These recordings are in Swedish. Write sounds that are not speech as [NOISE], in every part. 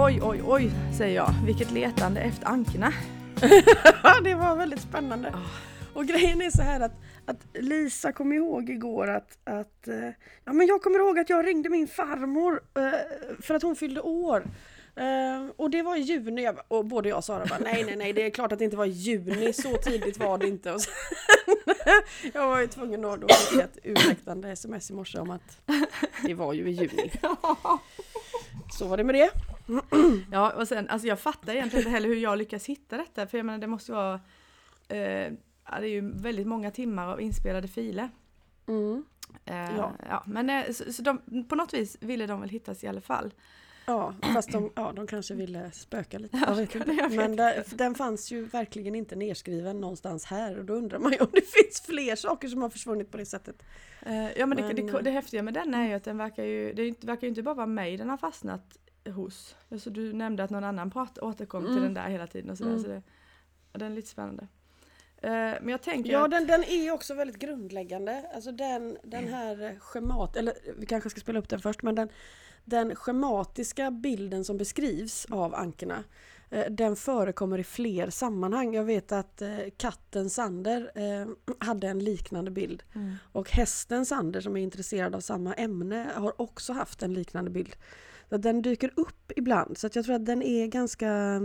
Oj, oj, oj, säger jag. Vilket letande efter ankorna. [LAUGHS] det var väldigt spännande. Ah. Och grejen är så här att, att Lisa kom ihåg igår att, att eh, ja, men jag kommer ihåg att jag ringde min farmor eh, för att hon fyllde år. Eh, och det var i juni jag, och både jag och Sara bara nej nej nej det är klart att det inte var i juni, så tidigt var det inte. Och sen, [LAUGHS] jag var ju tvungen att då skicka ett ursäktande sms i morse om att det var ju i juni. [LAUGHS] Så var det med det. [CLEARS THROAT] Ja, och sen, alltså jag fattar egentligen inte heller hur jag lyckas hitta detta, för jag menar det måste vara, eh, det är ju väldigt många timmar av inspelade filer. Mm. Eh, Ja. ja. men eh, så, så de, på något vis ville de väl hittas i alla fall. Ja, fast de, ja, de kanske ville spöka lite. Ja, Jag jag Men där, den fanns ju verkligen inte nedskriven någonstans här och då undrar man ju om det [LAUGHS] finns fler saker som har försvunnit på det sättet. Eh, ja men, det, Men, det, eh, det häftiga med den är ju att den verkar ju, det verkar ju inte bara vara mig den har fastnat hos. Alltså du nämnde att någon annan prat, återkom till Mm. den där hela tiden och sådär. Mm. Så det, den är lite spännande. Eh, men jag tänker Ja, att, den, den är också väldigt grundläggande. Alltså den, den här schemat, eller vi kanske ska spela upp den först, men den, den schematiska bilden som beskrivs av ankorna eh, den förekommer i fler sammanhang. Jag vet att eh, katten Sander [CLEARS THROAT] hade en liknande bild. Mm. Och hästen Sander som är intresserad av samma ämne har också haft en liknande bild. Att den dyker upp ibland så att jag tror att den är ganska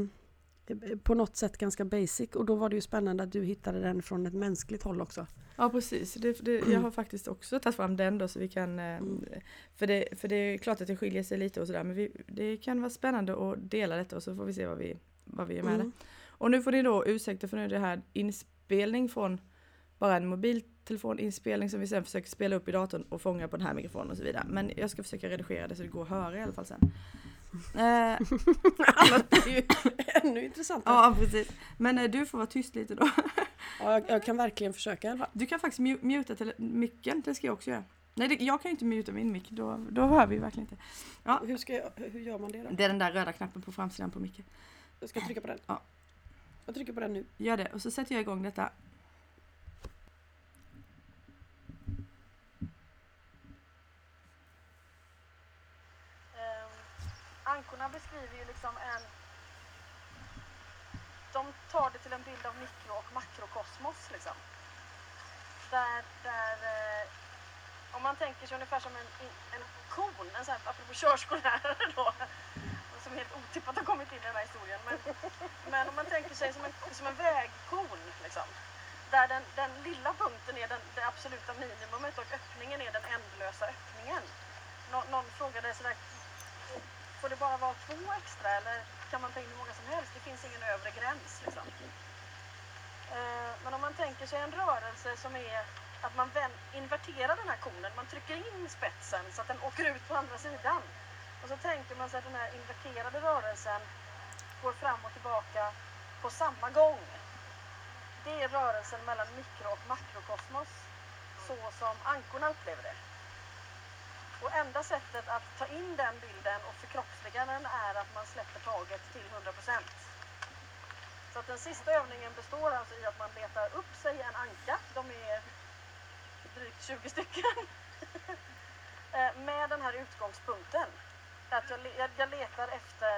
eh, på något sätt ganska basic och då var det ju spännande att du hittade den från ett mänskligt håll också. Ja precis, det, det, jag har faktiskt också tagit fram den då så vi kan eh, Mm. för, det, för det är klart att det skiljer sig lite och sådär men vi, det kan vara spännande att dela detta och så får vi se vad vi, vad vi är med Mm. det. Och nu får ni då ursäkta för nu är det här inspelning från bara en mobiltelefoninspelning som vi sen försöker spela upp i datorn och fånga på den här mikrofonen och så vidare. Men jag ska försöka redigera det så det går att höra i alla fall sen. [LAUGHS] Eh, Annars blir det ju ännu intressantare. ja precis. Men eh, du får vara tyst lite då. [LAUGHS] Ja, jag, jag kan verkligen försöka i alla fall. Du kan faktiskt mu- muta till micken, det ska jag också göra. Nej, det, jag kan ju inte muta min mick, då, då hör vi verkligen inte. Ja. Hur, ska jag, hur gör man det då? Det är den där röda knappen på framsidan på micken. Jag ska trycka på den. Ja. Jag trycker på den nu. Gör det, och så sätter jag igång detta. Eh, ankorna beskriver ju liksom en... De tar det till en bild av mikro och makrokosmos liksom. Där, där eh, om man tänker sig ungefär som en, en kon, en sån här, apropå körskollärare då, som helt otippat har kommit in i den här historien. Men, men om man tänker sig som en, som en vägkon liksom. Där den, den lilla punkten är den, det absoluta minimumet och öppningen är den ändlösa öppningen. Nå, någon frågade sådär, får det bara vara två extra eller kan man ta in hur många som helst? Det finns ingen övre gräns liksom. Eh, men om man tänker sig en rörelse som är att man inverterar den här konen, man trycker in spetsen så att den åker ut på andra sidan. Och så tänker man sig att den här inverterade rörelsen går fram och tillbaka på samma gång. Det är rörelsen mellan mikro och makrokosmos så som ankorna upplever det. Och enda sättet att ta in den bilden och förkroppsliga den är att man släpper taget till 100%. Så att den sista övningen består alltså i att man letar upp sig en anka. De är drygt 20 stycken. [LAUGHS] Eh, med den här utgångspunkten. Att jag, jag, jag letar efter,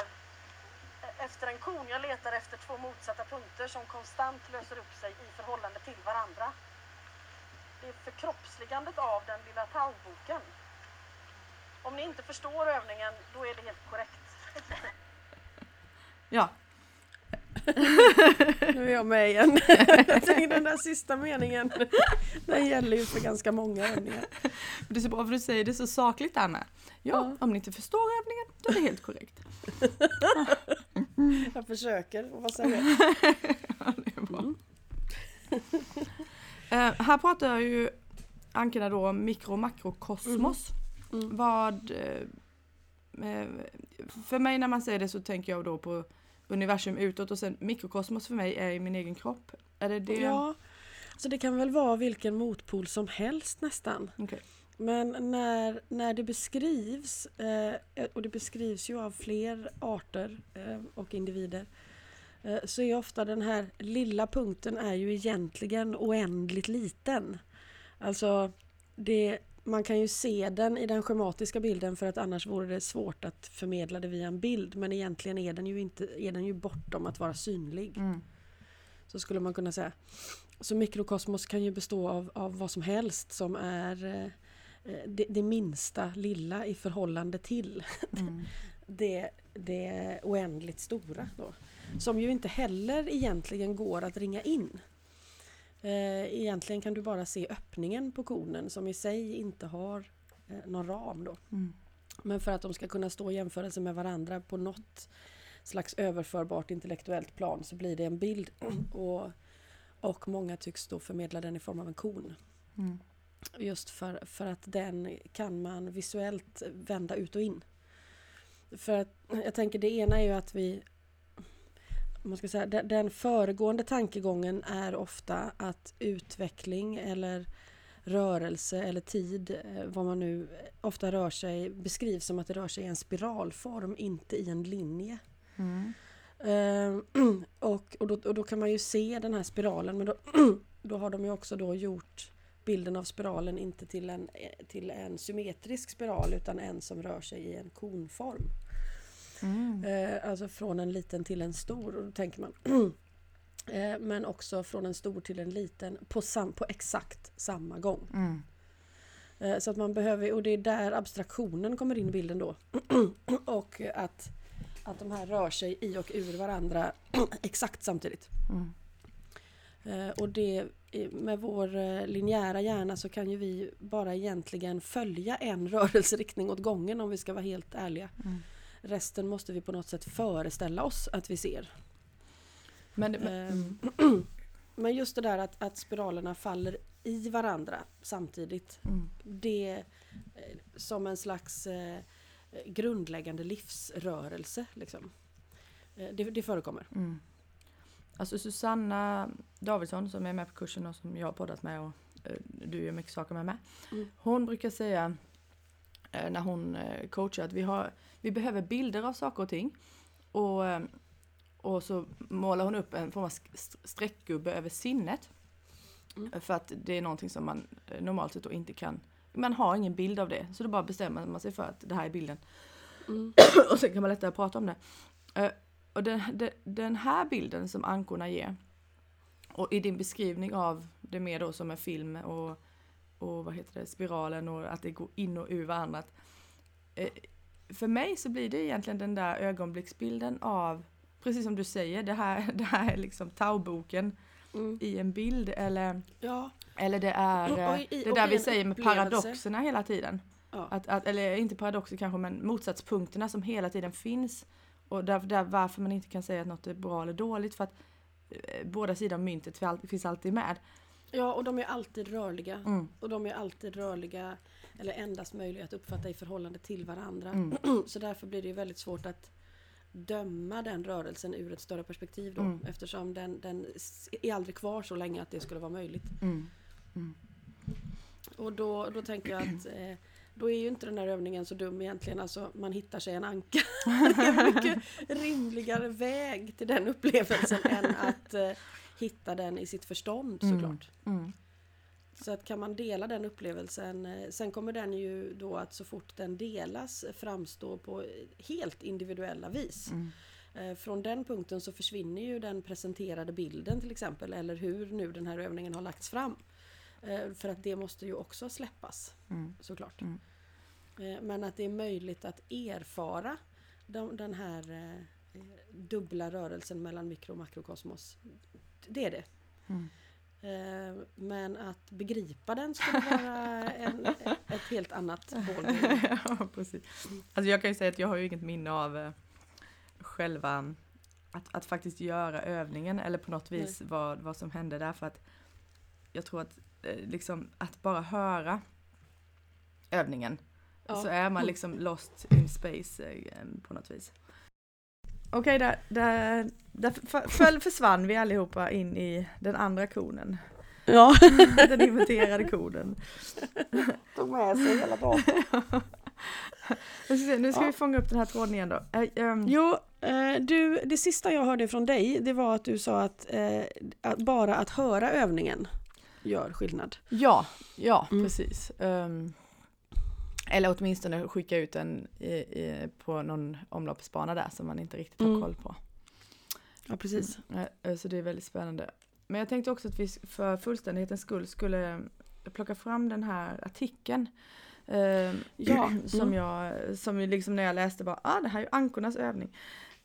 eh, efter en kon. Jag letar efter två motsatta punkter som konstant löser upp sig i förhållande till varandra. Det är förkroppsligandet av den lilla tauboken. Om ni inte förstår övningen, då är det helt korrekt. Ja, Nu är jag med igen. jag den där sista meningen, den gäller ju för ganska många övningar. det är så bra för du säger det så sakligt med. Ja, Ja. om ni inte förstår övningen, då är det helt korrekt. Jag försöker att vara seriös. Ja, det är bra. Eh, här pratar jag ju Ankarna då om mikro och makrokosmos. Mm. Vad... Eh, eh, för mig när man säger det så tänker jag då på universum utåt och sen mikrokosmos för mig är i min egen kropp. Är det det? Ja, så det kan väl vara vilken motpol som helst nästan. Okej. Men när, när det beskrivs, eh, och det beskrivs ju av fler arter och individer, så är ofta den här lilla punkten är ju egentligen oändligt liten. Alltså det, man kan ju se den i den schematiska bilden för att annars vore det svårt att förmedla det via en bild. Men egentligen är den ju, inte, är den ju bortom att vara synlig. Mm. Så skulle man kunna säga. Så mikrokosmos kan ju bestå av, av vad som helst som är eh, det, det minsta lilla i förhållande till [LAUGHS] Mm. det, det oändligt stora. Då. Som ju inte heller egentligen går att ringa in. Eh, egentligen kan du bara se öppningen på konen som i sig inte har eh, någon ram. Då. Mm. Men för att de ska kunna stå i jämförelse med varandra på något slags överförbart intellektuellt plan så blir det en bild [CLEARS THROAT] och, och många tycks då förmedla den i form av en kon. Mm. Just för, för att den kan man visuellt vända ut och in. För att jag tänker det ena är ju att vi man ska säga, den, den föregående tankegången är ofta att utveckling eller rörelse eller tid, eh, vad man nu ofta rör sig, beskrivs som att det rör sig i en spiralform, inte i en linje. Mm. Eh, [CLEARS THROAT] och, och, då, och då kan man ju se den här spiralen men då, [CLEARS THROAT] då har de ju också då gjort bilden av spiralen inte till en, till en symmetrisk spiral utan en som rör sig i en konform. Mm. Eh, alltså från en liten till en stor. Och då tänker man [CLEARS THROAT] eh, men också från en stor till en liten på, sam, på exakt samma gång. Mm. Eh, så att man behöver, och det är där abstraktionen kommer in i bilden då. [CLEARS THROAT] och att, att de här rör sig i och ur varandra [CLEARS THROAT] exakt samtidigt. Mm. Eh, och det, med vår eh, linjära hjärna så kan ju vi bara egentligen följa en [LAUGHS] rörelseriktning åt gången om vi ska vara helt ärliga. Mm. Resten måste vi på något sätt föreställa oss att vi ser. Men, men, mm. Men just det där att, att spiralerna faller i varandra samtidigt. Mm. Det eh, som en slags eh, grundläggande livsrörelse. Liksom. Eh, det, det förekommer. Mm. Alltså Susanna Davidsson som är med på kursen och som jag har poddat med och eh, du gör mycket saker med med. Mm. Hon brukar säga när hon eh, coachar att vi, har, vi behöver bilder av saker och ting. Och, eh, och så målar hon upp en form av streckgubbe över sinnet. Mm. För att det är någonting som man eh, normalt sett då inte kan man har ingen bild av det, så då bara bestämmer man sig för att det här är bilden. Mm. [CLEARS THROAT] och sen kan man lättare prata om det. Eh, och den, den, den här bilden som ankorna ger, och i din beskrivning av det mer då som en film och, och vad heter det, spiralen och att det går in och ur varandra. Att, eh, för mig så blir det egentligen den där ögonblicksbilden av, precis som du säger, det här, [LAUGHS] det här är liksom Tauboken Mm. i en bild eller, Ja, eller det är Och- eh, och i- det där vi säger med paradoxerna hela tiden. ja. Att, att, eller inte paradoxer kanske, men motsatspunkterna som hela tiden finns. Och där, där varför man inte kan säga att något är bra eller dåligt för att eh, båda sidor av myntet finns alltid med. Ja, och de är alltid rörliga. Mm. Och de är alltid rörliga eller endast möjliga att uppfatta i förhållande till varandra. Mm. [CLEARS THROAT] Så därför blir det väldigt svårt att döma den rörelsen ur ett större perspektiv då. Mm. Eftersom den, den är aldrig kvar så länge att det skulle vara möjligt. Mm. Och då, då tänker jag att eh, då är ju inte den här övningen så dum egentligen. Alltså man hittar sig en anka. [LAUGHS] det är en mycket rimligare väg till den upplevelsen än att eh, hitta den i sitt förstånd Mm. såklart. Mm. Så att kan man dela den upplevelsen, eh, sen kommer den ju då att så fort den delas framstå på helt individuella vis. Mm. Eh, Från den punkten så försvinner ju den presenterade bilden till exempel, eller hur nu den här övningen har lagts fram. Eh, För att det måste ju också släppas Mm. såklart. Mm. Men att det är möjligt att erfara de, den här dubbla rörelsen mellan mikro och makrokosmos. Det är det. Mm. Eh, Men att begripa den skulle vara [LAUGHS] en, ett helt annat ballgame. [LAUGHS] ja, precis. Alltså jag kan ju säga att jag har ju inget minne av eh, själva att, att faktiskt göra övningen eller på något vis vad, vad som hände där för att jag tror att eh, liksom att bara höra övningen Ja. så är man liksom lost in space eh, på något vis. Okej, där, där, där föll försvann vi allihopa in i den andra konen. Ja, [LAUGHS] Den inverterade konen. tog med sig hela datorn. [LAUGHS] Nu ska, Ja. vi fånga upp den här tråden igen då. Eh, ehm, Jo, eh, du, det sista jag hörde från dig det var att du sa att, eh, att bara att höra övningen gör skillnad. Ja, ja Mm. precis. Ehm, Eller åtminstone skicka ut den i, i, på någon omloppsbana där som man inte riktigt har Mm. koll på. Ja, precis. Mm, eh, Så det är väldigt spännande. Men jag tänkte också att vi för fullständighetens skull skulle plocka fram den här artikeln. Eh, Ja, [CLEARS THROAT] som mm. jag, som liksom när jag läste bara, ah det här är ju ankornas övning.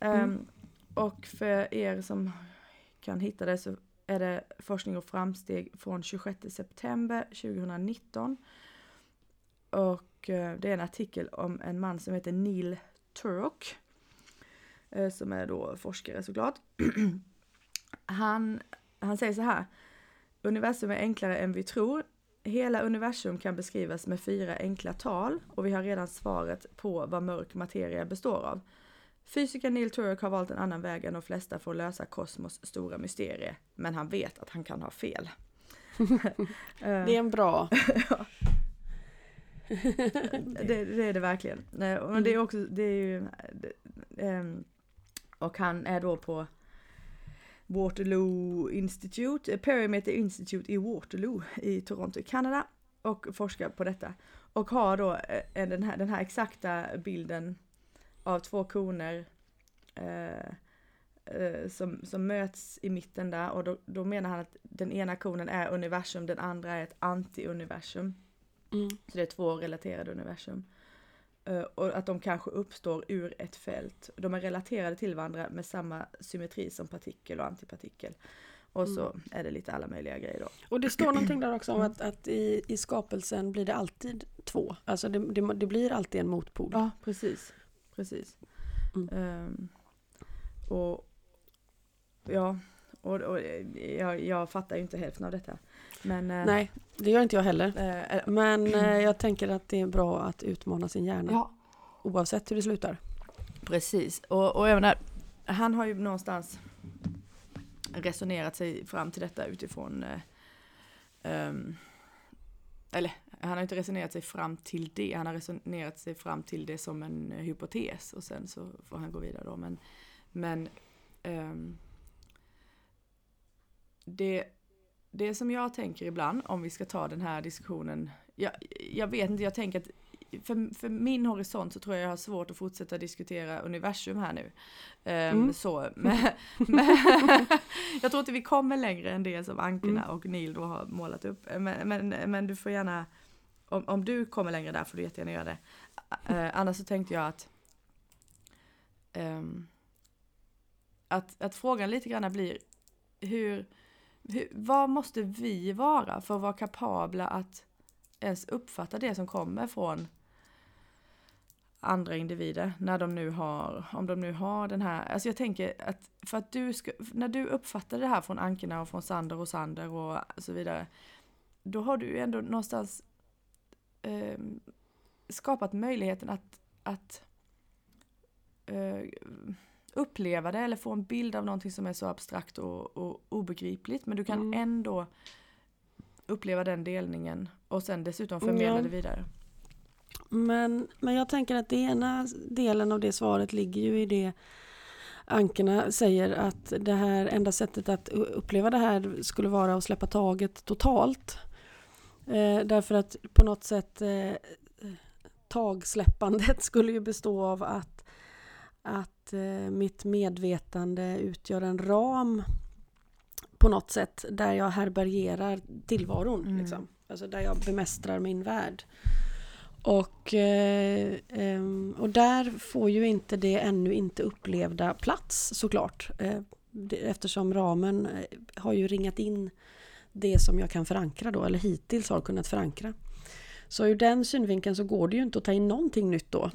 Eh, Mm. Och för er som kan hitta det så är det forskning och framsteg från 26 september 2019. Och eh, det är en artikel om en man som heter Neil Turok. eh, Som är då forskare såklart. [CLEARS THROAT] Han, han säger så här. Universum är enklare än vi tror. Hela universum kan beskrivas med fyra enkla tal och vi har redan svaret på vad mörk materia består av. Fysikern Neil Turok har valt en annan väg än de flesta för att lösa kosmos stora mysterie, men han vet att han kan ha fel. [LAUGHS] [LAUGHS] Eh, Det är en bra. [LAUGHS] det, det är det verkligen. Men det är också, det är ju, ehm, och han är då på Waterloo Institute, eh, Perimeter Institute i Waterloo i Toronto i Kanada och forskar på detta. Och har då eh, den här, den här exakta bilden av två koner eh, eh, som, som möts i mitten där och då, då menar han att den ena konen är universum, den andra är ett anti-universum. Mm. Så det är två relaterade universum. Eh, och att de kanske uppstår ur ett fält. De är relaterade till varandra med samma symmetri som partikel och antipartikel. Och så är det lite alla möjliga grejer då. Och det står någonting där också om att, att i, i skapelsen blir det alltid två. Alltså det, det, det blir alltid en motpol. Ja, precis. Precis. Mm. Ehm, och ja, och, och jag, jag fattar ju inte hälften av detta. Men, eh, Nej, det gör inte jag heller. eh, Men [CLEARS THROAT] jag tänker att det är bra att utmana sin hjärna. ja, Oavsett hur det slutar. Precis, och, och jag menar, han har ju någonstans resonerat sig fram till detta utifrån eh, ehm, eller han har inte resonerat sig fram till det, han har resonerat sig fram till det som en hypotes och sen så får han gå vidare då. Men, men ehm, det, det som jag tänker ibland, om vi ska ta den här diskussionen, jag, jag vet inte, jag tänker att för, för min horisont så tror jag jag har svårt att fortsätta diskutera universum här nu. Ehm, Mm. så, men, [LAUGHS] men [LAUGHS] jag tror inte vi kommer längre än det som Ankerna Mm. och Neil då har målat upp. Men, men, men du får gärna, om, om du kommer längre där får du jättegärna göra det. Eh, annars så tänkte jag att, ehm, att, att frågan lite grann blir hur, hur, vad måste vi vara för att vara kapabla att ens uppfatta det som kommer från andra individer när de nu har, om de nu har den här, alltså jag tänker att för att du ska, när du uppfattar det här från Ankerna och från Sander och Sander och så vidare, då har du ju ändå någonstans eh, skapat möjligheten att, att eh, uppleva det eller få en bild av någonting som är så abstrakt och, och obegripligt, men du kan Mm. ändå uppleva den delningen och sen dessutom förmedla Ja. det vidare. Men, men jag tänker att det ena delen av det svaret ligger ju i det Ankerna säger att det här enda sättet att uppleva det här skulle vara att släppa taget totalt. Eh, därför att på något sätt eh, tagsläppandet [LAUGHS] skulle ju bestå av att, att eh, mitt medvetande utgör en ram på något sätt där jag härbärgerar tillvaron. Mm. Liksom. Alltså där jag bemästrar min värld. Och, eh, ehm, och där får ju inte det ännu inte upplevda plats såklart. Eh, det, eftersom ramen har ju ringat in det som jag kan förankra då, eller hittills har kunnat förankra. Så ur den synvinkeln så går det ju inte att ta in någonting nytt då.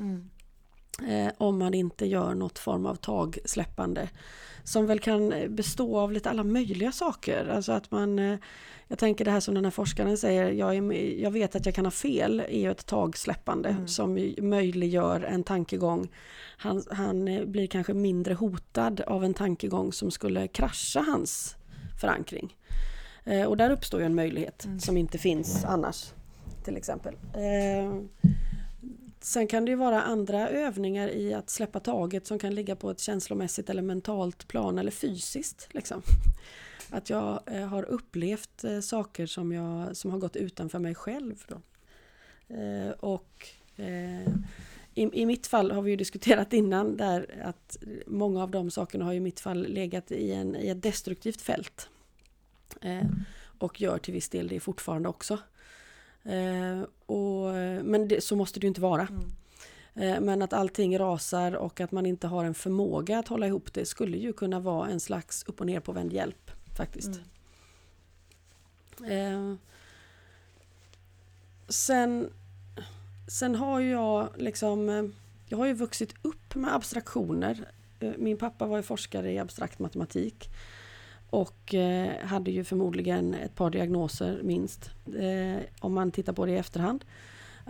Eh, om man inte gör något form av tagsläppande. Som väl kan bestå av lite alla möjliga saker. Alltså att man, eh, jag tänker det här som den här forskaren säger, jag, är, jag vet att jag kan ha fel, är ju ett tagsläppande Mm. som möjliggör en tankegång. Han, han eh, blir kanske mindre hotad av en tankegång som skulle krascha hans förankring. Eh, och där uppstår ju en möjlighet Mm. som inte finns annars. Till exempel. Sen kan det ju vara andra övningar i att släppa taget som kan ligga på ett känslomässigt eller mentalt plan eller fysiskt. Liksom. [LAUGHS] Att jag eh, har upplevt eh, saker som, jag, som har gått utanför mig själv. Då. Eh, och i, I mitt fall har vi ju diskuterat innan där att många av de sakerna har i mitt fall legat i, en, i ett destruktivt fält. Och gör till viss del det fortfarande också. Eh, och, men det, så måste det ju inte vara. Mm. Eh, men att allting rasar och att man inte har en förmåga att hålla ihop det skulle ju kunna vara en slags upp och ner på vänd hjälp faktiskt. Mm. Eh, sen, sen har jag liksom, eh, jag har ju vuxit upp med abstraktioner. Eh, min pappa var ju forskare i abstrakt matematik. Och eh, hade ju förmodligen ett par diagnoser minst. Eh, om man tittar på det i efterhand.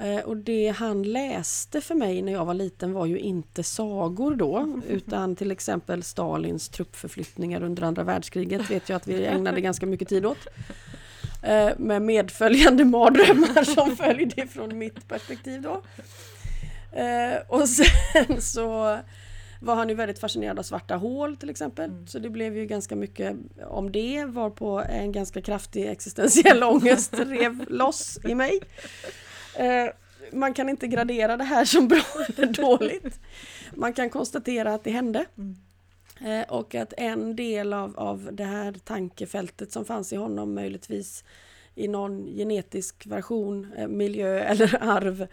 Eh, och det han läste för mig när jag var liten var ju inte sagor då [LAUGHS] utan till exempel Stalins truppförflyttningar under andra världskriget vet jag att vi ägnade ganska mycket tid åt. Med medföljande mardrömmar som [LAUGHS] följde ifrån mitt perspektiv då. Och sen så var han ju väldigt fascinerad av svarta hål till exempel. Mm. Så det blev ju ganska mycket om det varpå en ganska kraftig existentiell [LAUGHS] ångest rev loss i mig. Eh, man kan inte gradera det här som bra [LAUGHS] eller dåligt. Man kan konstatera att det hände. Mm. Eh, och att en del av, av det här tankefältet som fanns i honom möjligtvis i någon genetisk version, eh, miljö eller arv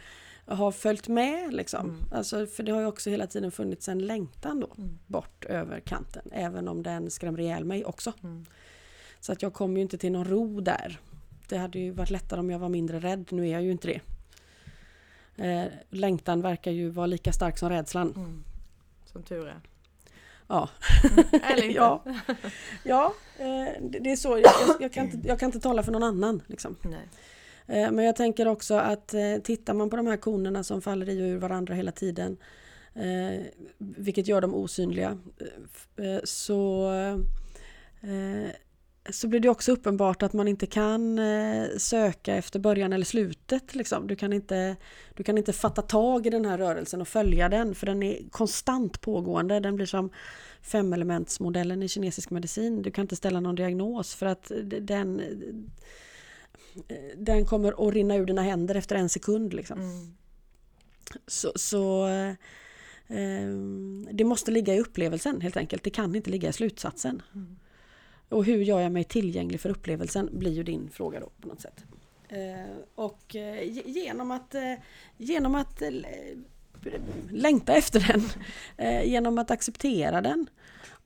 har följt med. Liksom. Mm. Alltså, för det har ju också hela tiden funnits en längtan då Mm. bort över kanten. Även om den skrämmer ihjäl mig också. Mm. Så att jag kom ju inte till någon ro där. Det hade ju varit lättare om jag var mindre rädd. Nu är jag ju inte det. Eh, längtan verkar ju vara lika stark som rädslan. Mm. Som tur är. Ja, Eller inte. [LAUGHS] ja. ja eh, det det är så. Jag, jag, jag, kan [CLEARS THROAT] inte, jag kan inte tala för någon annan. Liksom. Nej. Eh, men jag tänker också att eh, tittar man på de här konerna som faller i och ur varandra hela tiden eh, vilket gör dem osynliga så, så blir det också uppenbart att man inte kan söka efter början eller slutet. Liksom. Du, kan inte, du kan inte fatta tag i den här rörelsen och följa den för den är konstant pågående. Den blir som femelementsmodellen i kinesisk medicin. Du kan inte ställa någon diagnos för att den den kommer att rinna ur dina händer efter en sekund. Liksom. Mm. Så, så eh, ehm, det måste ligga i upplevelsen helt enkelt. Det kan inte ligga i slutsatsen. Mm. Och hur gör jag mig tillgänglig för upplevelsen blir ju din fråga då på något sätt. Eh, och eh, ge- genom att, eh, genom att eh, längta efter den, eh, genom att acceptera den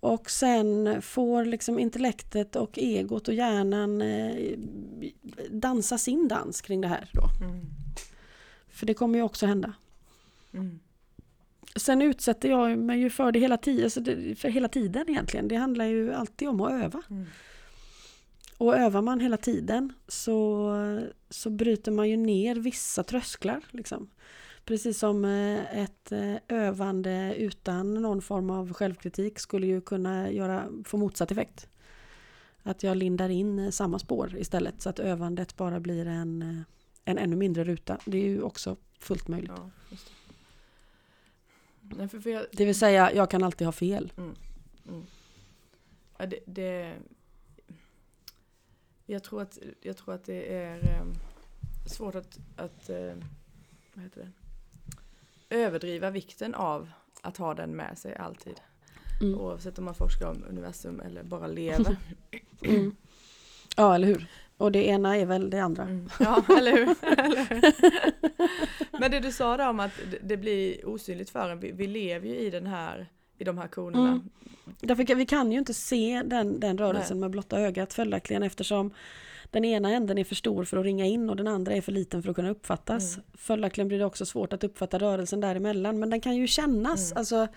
och sen får liksom intellektet och egot och hjärnan eh, dansa sin dans kring det här då. Mm. För det kommer ju också hända. Mm. Sen utsätter jag mig ju för det hela tiden, så det, för hela tiden egentligen. Det handlar ju alltid om att öva. Mm. Och övar man hela tiden så, så bryter man ju ner vissa trösklar. Liksom. Precis som eh, ett eh, övande utan någon form av självkritik skulle ju kunna göra, få motsatt effekt. Att jag lindar in eh, samma spår istället så att övandet bara blir en, en ännu mindre ruta. Det är ju också fullt möjligt. Ja, det. Nej, för, för jag, Det vill säga, jag kan alltid ha fel. Mm. Ja, det, det, jag, tror att, jag tror att det är svårt att, att vad heter det? Överdriva vikten av att ha den med sig alltid. Mm. Oavsett om man forskar om universum eller bara lever. [LAUGHS] Mm. Ja, eller hur? Och det ena är väl det andra. Mm. Ja, eller hur? [LAUGHS] eller hur? Men det du sa där om att det- blir osynligt för en. Vi, vi lever ju i den här i de här konerna. Mm. Därför kan, vi kan ju inte se den, den rörelsen med blotta ögat följaktligen eftersom den ena änden är för stor för att ringa in och den andra är för liten för att kunna uppfattas. Mm. Följaktligen blir det också svårt att uppfatta rörelsen däremellan men den kan ju kännas. Mm. Alltså,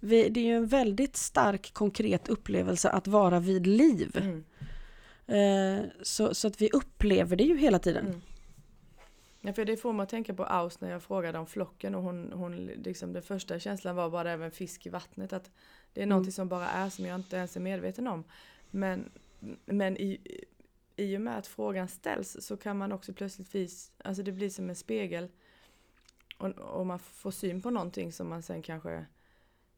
vi, det är ju en väldigt stark konkret upplevelse att vara vid liv. Mm. Eh, så, så att vi upplever det ju hela tiden. Mm. Ja, för det får att tänka på Aus när jag frågade om flocken och hon, hon liksom den första känslan var bara även fisk i vattnet att det är Mm. någonting som bara är som jag inte ens är medveten om. Men, men i, i och med att frågan ställs så kan man också plötsligt vis, alltså det blir som en spegel och, och man får syn på någonting som man sen kanske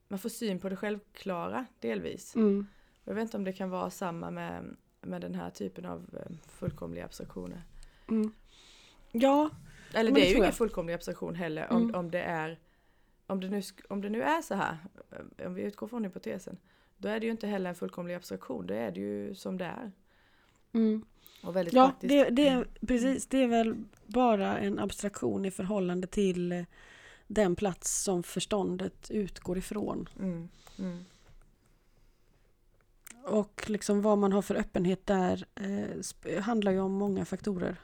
man får syn på det självklara delvis. Mm. Jag vet inte om det kan vara samma med, med den här typen av eh, fullkomliga abstraktioner. Mm. Ja, Eller det det är ju ingen fullkomlig abstraktion heller om, Mm. om det är om det, nu, om det nu är så här, eh, om vi utgår från hypotesen, då är det ju inte heller en fullkomlig abstraktion, då är det ju som det är. Mm. Och väldigt Ja, praktiskt. det, det, är- precis. Det är väl bara en abstraktion i förhållande till eh, den plats som förståndet utgår ifrån. Mm, mm, Och liksom vad man har för öppenhet där eh, handlar ju om många faktorer.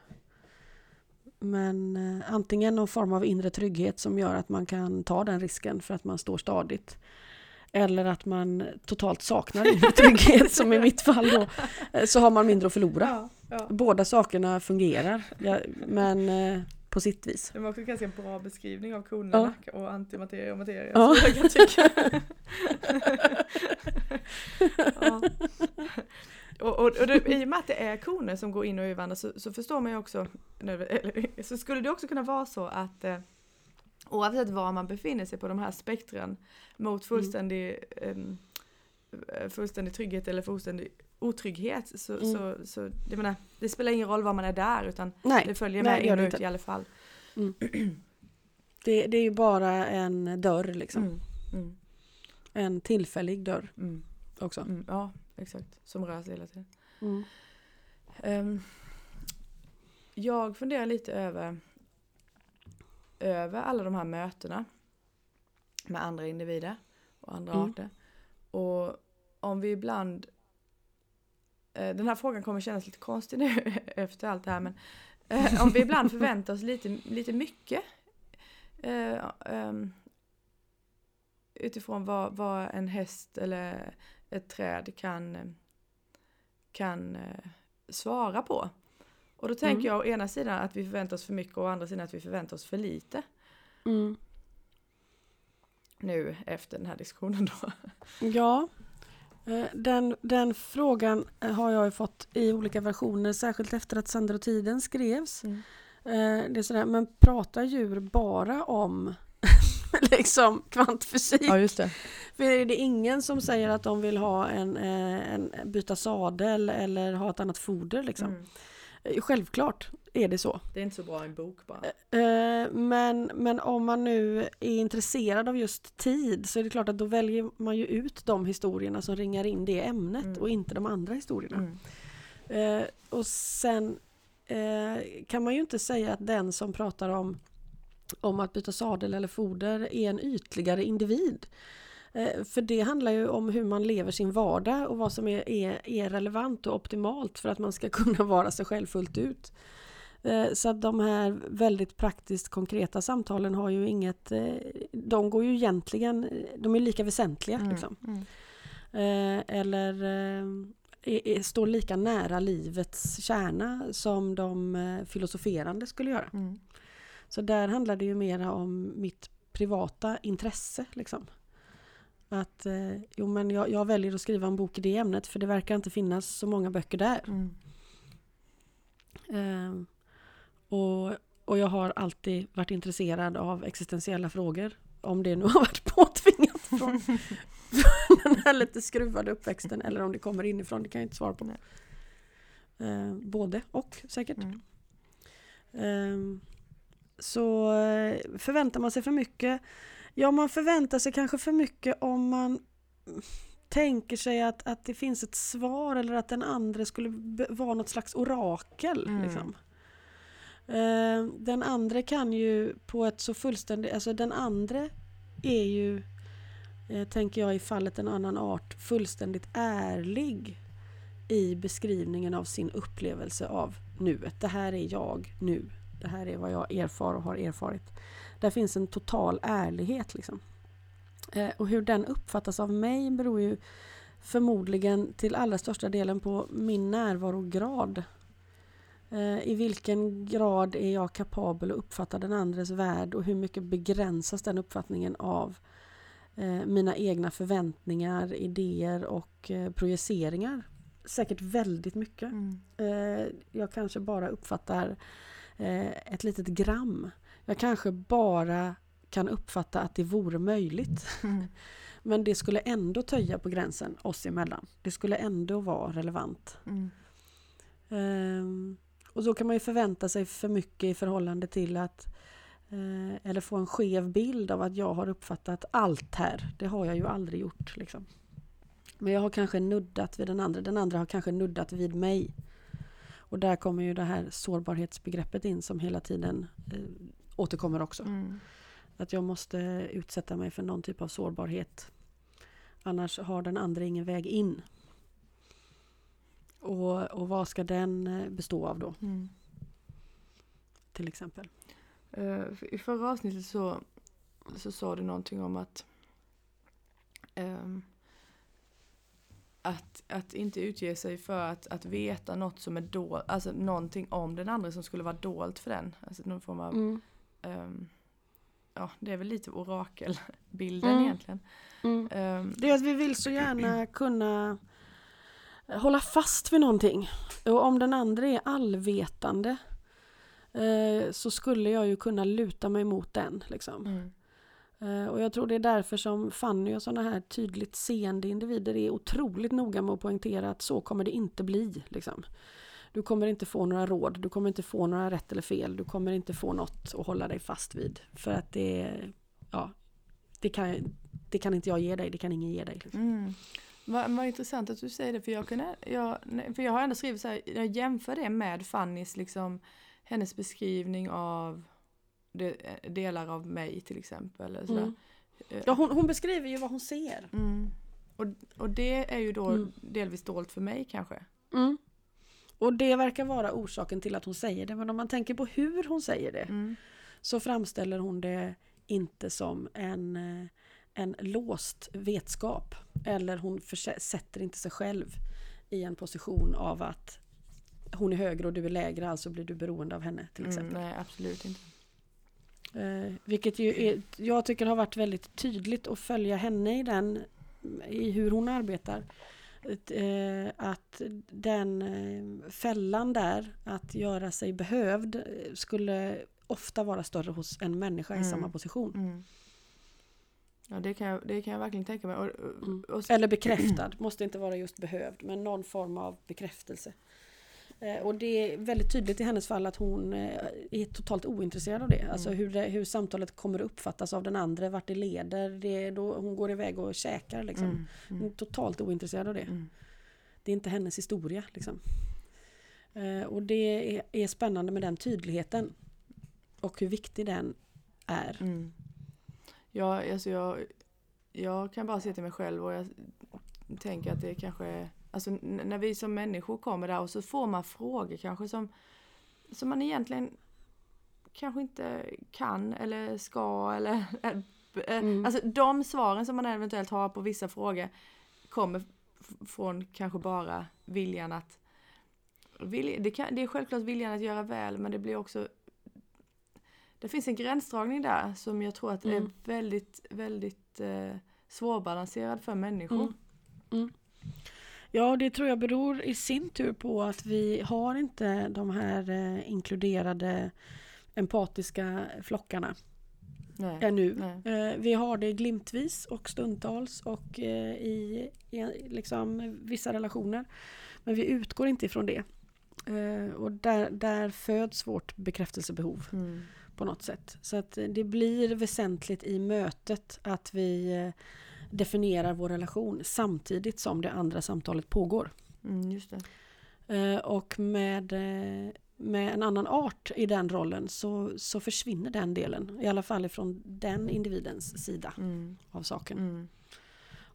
Men eh, antingen någon form av inre trygghet som gör att man kan ta den risken för att man står stadigt. Eller att man totalt saknar inre trygghet som i mitt fall då. eh, Så har man mindre att förlora. Ja, ja. Båda sakerna fungerar. Ja, men eh, på sitt vis. Det var också en ganska bra beskrivning av konerna och antimateria och materia. Ja. Jag tycka. [LAUGHS] Och, och, och det, i och med att det är koner som går in och ur varandra så, så förstår man ju också, nu, eller, så skulle det också kunna vara så att eh, oavsett var man befinner sig på de här spektren mot fullständig, em, eh, fullständig trygghet eller fullständig otrygghet så, Mm. så, så det, menar, det spelar ingen roll var man är där utan Nej, det följer nej, med gör in och ut inte. i alla fall. det, det är ju bara en dörr liksom. Mm, mm, En tillfällig dörr mm, också. mm, ja, exakt. Som rör sig hela tiden. Mm. Ehm, jag funderar lite över, över alla de här mötena med andra individer och andra Mm. arter. Och om vi ibland... eh, Den här frågan kommer kännas lite konstig nu [LAUGHS] efter allt det här men eh, om vi ibland förväntar oss lite, lite mycket eh, ehm, utifrån vad, vad en häst eller ett träd kan, kan eh, svara på. Och då tänker Mm. jag å ena sidan att vi förväntar oss för mycket och å andra sidan att vi förväntar oss för lite. Mm. Nu efter den här diskussionen då. Ja, eh, den, den frågan eh, har jag ju fått i olika versioner, särskilt efter att Sandra och tiden skrevs. Mm. Eh, Det är sådär, men pratar djur bara om [LAUGHS] liksom kvantfysik? just det. För är det ingen som säger att de vill ha en, en byta sadel eller ha ett annat foder? Liksom? Mm. Eh, Självklart är det så. Det är inte så bra i en bok bara. Eh, Men, men om man nu är intresserad av just tid så är det klart att då väljer man ju ut de historierna som ringar in det ämnet Mm. och inte de andra historierna. Mm. Eh, och sen eh, kan man ju inte säga att den som pratar om, om att byta sadel eller foder är en ytligare individ. Eh, för det handlar ju om hur man lever sin vardag och vad som är, är, är relevant och optimalt för att man ska [LAUGHS] kunna vara sig själv fullt ut. Eh, Så att de här väldigt praktiskt konkreta samtalen har ju inget, eh, de går ju egentligen, de är lika väsentliga. Mm. Liksom. Mm. Eller är, är, står lika nära livets kärna som de filosoferande skulle göra. Mm. Så där handlar det ju mera om mitt privata intresse. Liksom. Att eh, jo, men jag, jag väljer att skriva en bok i det ämnet för det verkar inte finnas så många böcker där. Mm. Eh, och, och jag har alltid varit intresserad av existentiella frågor. Om det nu har varit påtvingat från, från den här lite skruvade uppväxten eller om det kommer inifrån, det kan jag inte svara på. Eh, både och säkert. Mm. Eh, så förväntar man sig för mycket? Ja, man förväntar sig kanske för mycket om man tänker sig att, att det finns ett svar eller att den andra skulle vara något slags orakel. Mm. Liksom. Eh, den andra kan ju på ett så fullständigt, alltså den andra är ju, eh, tänker jag i fallet en annan art, fullständigt ärlig i beskrivningen av sin upplevelse av nuet. Det här är jag nu. Det här är vad jag erfar och har erfarit. Där finns en total ärlighet. Liksom. Eh, och hur den uppfattas av mig beror ju förmodligen till allra största delen på min närvarograd. Eh, I vilken grad är jag kapabel att uppfatta den andres värld och hur mycket begränsas den uppfattningen av eh, mina egna förväntningar, idéer och eh, projiceringar. Säkert väldigt mycket. Mm. Jag kanske bara uppfattar ett litet gram. Jag kanske bara kan uppfatta att det vore möjligt. Mm. Men det skulle ändå töja på gränsen oss emellan. Det skulle ändå vara relevant. Mm. Ehm, Och så kan man ju förvänta sig för mycket i förhållande till att eh, eller få en skev bild av att jag har uppfattat allt här. Det har jag ju aldrig gjort. Liksom. Men jag har kanske nuddat vid den andra. Den andra har kanske nuddat vid mig. Och där kommer ju det här sårbarhetsbegreppet in som hela tiden eh, återkommer också. Mm. Att jag måste utsätta mig för någon typ av sårbarhet. Annars har den andra ingen väg in. Och, och vad ska den eh, bestå av då? Mm. Till exempel. Eh, I förra avsnittet så, så sa du någonting om att ehm, att, att inte utge sig för att, att veta något som är dolt, alltså någonting om den andra som skulle vara dolt för den. Alltså någon form av, Mm. Ehm, ja det är väl lite orakelbilden Mm. egentligen. Mm. Ehm, Det är att vi vill så gärna kunna hålla fast vid någonting. Och om den andra är allvetande eh, så skulle jag ju kunna luta mig mot den. Liksom. mm, Eh, och jag tror det är därför som Fanny och sådana här tydligt seende individer är otroligt noga med att poängtera att så kommer det inte bli. Liksom. Du kommer inte få några råd, du kommer inte få några rätt eller fel, du kommer inte få något att hålla dig fast vid. För att det, ja, det, kan, det kan inte jag ge dig, det kan ingen ge dig. Liksom. Mm. Vad, vad intressant att du säger det för jag, kunde, jag, för jag har ändå skrivit så här, jag jämför det med Fannys liksom hennes beskrivning av de, delar av mig till exempel. eller Sådär. Mm. Ja, hon, hon beskriver ju vad hon ser. Mm. Och, och det är ju då Mm. delvis dolt för mig kanske. Mm. Och det verkar vara orsaken till att hon säger det. Men om man tänker på hur hon säger det Mm. så framställer hon det inte som en, eh, en låst vetskap. Eller hon sätter inte sig själv i en position av att hon är högre och du är lägre, alltså blir du beroende av henne till Mm, exempel. nej, absolut inte. Eh, vilket ju är, jag tycker har varit väldigt tydligt att följa henne i den, i hur hon arbetar. Att, eh, att den eh, fällan där, att göra sig behövd, eh, skulle ofta vara större hos en människa i Mm. samma position. Mm. Ja, det kan, jag, det kan jag verkligen tänka mig. Och, och, Mm. och, Eller bekräftad, måste inte vara just behövd, men någon form av bekräftelse. Eh, Och det är väldigt tydligt i hennes fall att hon eh, är totalt ointresserad av det. Alltså Mm. hur, det, hur samtalet kommer uppfattas av den andra, vart det leder. Det då hon går iväg och käkar liksom. mm, Hon är mm, totalt ointresserad av det. mm. Det är inte hennes historia liksom. Eh, Och det är, är spännande med den tydligheten. Och hur viktig den är. Mm. Ja, alltså jag, jag kan bara se till mig själv och jag tänker att det kanske är, alltså när vi som människor kommer där och så får man frågor kanske som, som man egentligen kanske inte kan eller ska eller eh, Mm. alltså de svaren som man eventuellt har på vissa frågor kommer från kanske bara viljan att vilj, det, kan, det är självklart viljan att göra väl men det blir också det finns en gränsdragning där som jag tror att är Mm. väldigt, väldigt eh, svårbalanserad för människor. Mm. Ja, det tror jag beror i sin tur på att vi har inte de här eh, inkluderade empatiska flockarna Nej. ännu. Nej. Eh, vi har det glimtvis och stundtals och eh, i, i liksom vissa relationer. Men vi utgår inte ifrån det. Eh, och där, där föds vårt bekräftelsebehov Mm. på något sätt. Så att det blir väsentligt i mötet att vi eh, definierar vår relation samtidigt som det andra samtalet pågår. Mm, just det. Eh, Och med, eh, med en annan art i den rollen så, så försvinner den delen. I alla fall ifrån den individens sida Mm. av saken. Mm.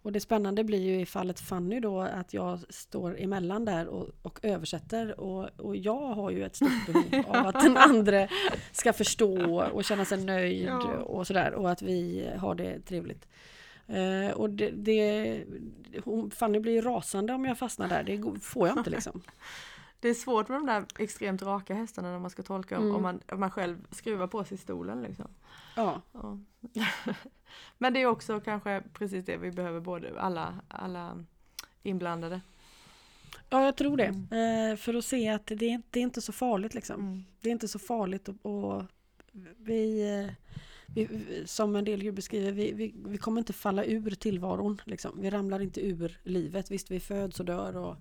Och det spännande blir ju i fallet Fanny då att jag står emellan där och, och översätter och, och jag har ju ett stort behov [LAUGHS] av att den andra ska förstå och känna sig nöjd Ja. och sådär och att vi har det trevligt. Eh, och det, det, hon, Fanny blir rasande om jag fastnar där, det får jag inte liksom. [LAUGHS] Det är svårt med de där extremt raka hästarna när man ska tolka Mm. om, man, om man själv skruvar på sig stolen. Liksom. Ja, Ja. [LAUGHS] Men det är också kanske precis det vi behöver både alla, alla inblandade. ja jag tror det. Mm. Eh, för att se att det, är- det är inte så farligt liksom. Mm. Det är inte så farligt och, och vi, eh, vi, som en del ju beskriver, vi, vi, vi kommer inte falla ur tillvaron. Liksom. Vi ramlar inte ur livet. Visst, vi föds och dör och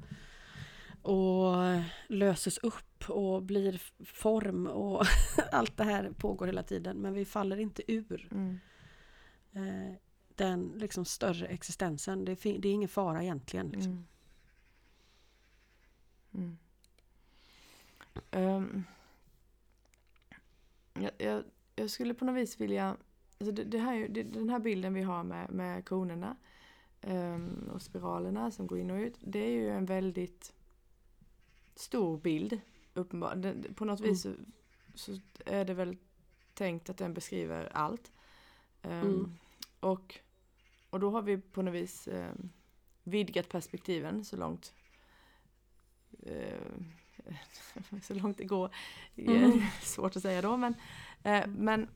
och löses upp och blir form och [LAUGHS] allt det här pågår hela tiden men vi faller inte ur Mm. eh, den liksom större existensen. Det, fin- det är ingen fara egentligen. Liksom. Mm. Ehm, jag, jag, jag skulle på något vis vilja, alltså det, det här, det, den här bilden vi har med, med konerna ehm, och spiralerna som går in och ut, det är ju en väldigt stor bild. Uppenbar. På något vis så, så är det väl tänkt att den beskriver allt. Ehm, Mm. och, och då har vi på något vis ehm, vidgat perspektiven så långt [LAUGHS] så långt det går. Mm. [LAUGHS] Svårt att säga då men, eh, men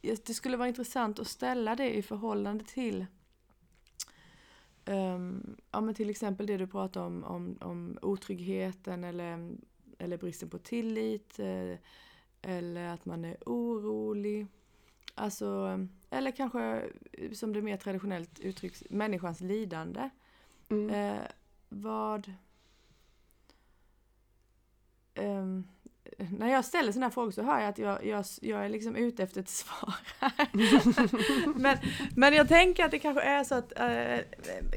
det skulle vara intressant att ställa det i förhållande till ehm, ja, men till exempel det du pratar om, om, om otryggheten eller, eller bristen på tillit eh, eller att man är orolig. Alltså, eller kanske som det mer traditionellt uttrycks, människans lidande. Mm. Eh, vad... Ehm, när jag ställer sådana här frågor så hör jag att jag, jag, jag är liksom ute efter ett svar [LAUGHS] men, men jag tänker att det kanske är så att, eh,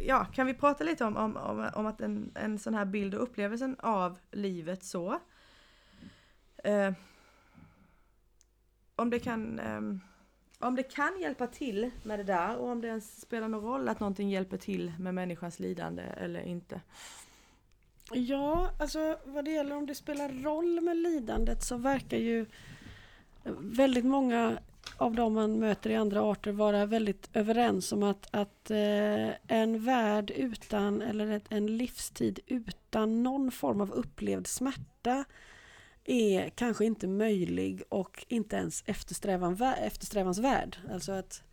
ja, kan vi prata lite om, om, om, om att en, en sån här bild och upplevelsen av livet så. Eh, om det kan ehm, om det kan hjälpa till med det där och om det ens spelar någon roll att någonting hjälper till med människans lidande eller inte. Ja, alltså vad det gäller om det spelar roll med lidandet så verkar ju väldigt många av de man möter i andra arter vara väldigt överens om att, att eh, en värld utan, eller ett, en livstid utan någon form av upplevd smärta är kanske inte möjlig och inte ens eftersträvan, eftersträvansvärd. Alltså att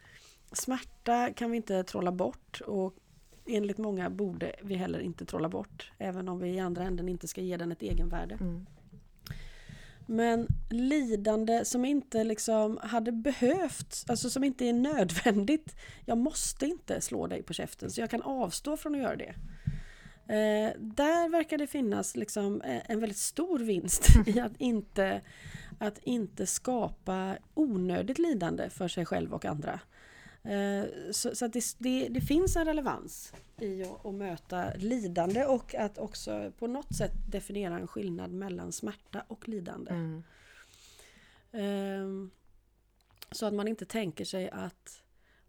smärta kan vi inte trolla bort och enligt många borde vi heller inte trolla bort. Även om vi i andra änden inte ska ge den ett egenvärde. Mm. Men lidande som inte liksom hade behövt, alltså som inte är nödvändigt. Jag måste inte slå dig på käften så jag kan avstå från att göra det. Eh, där verkar det finnas liksom eh, en väldigt stor vinst [LAUGHS] i att inte, att inte skapa onödigt lidande för sig själv och andra. Eh, så så det, det, det finns en relevans i att, att möta lidande och att också på något sätt definiera en skillnad mellan smärta och lidande. Mm. Ehm, Så att man inte tänker sig att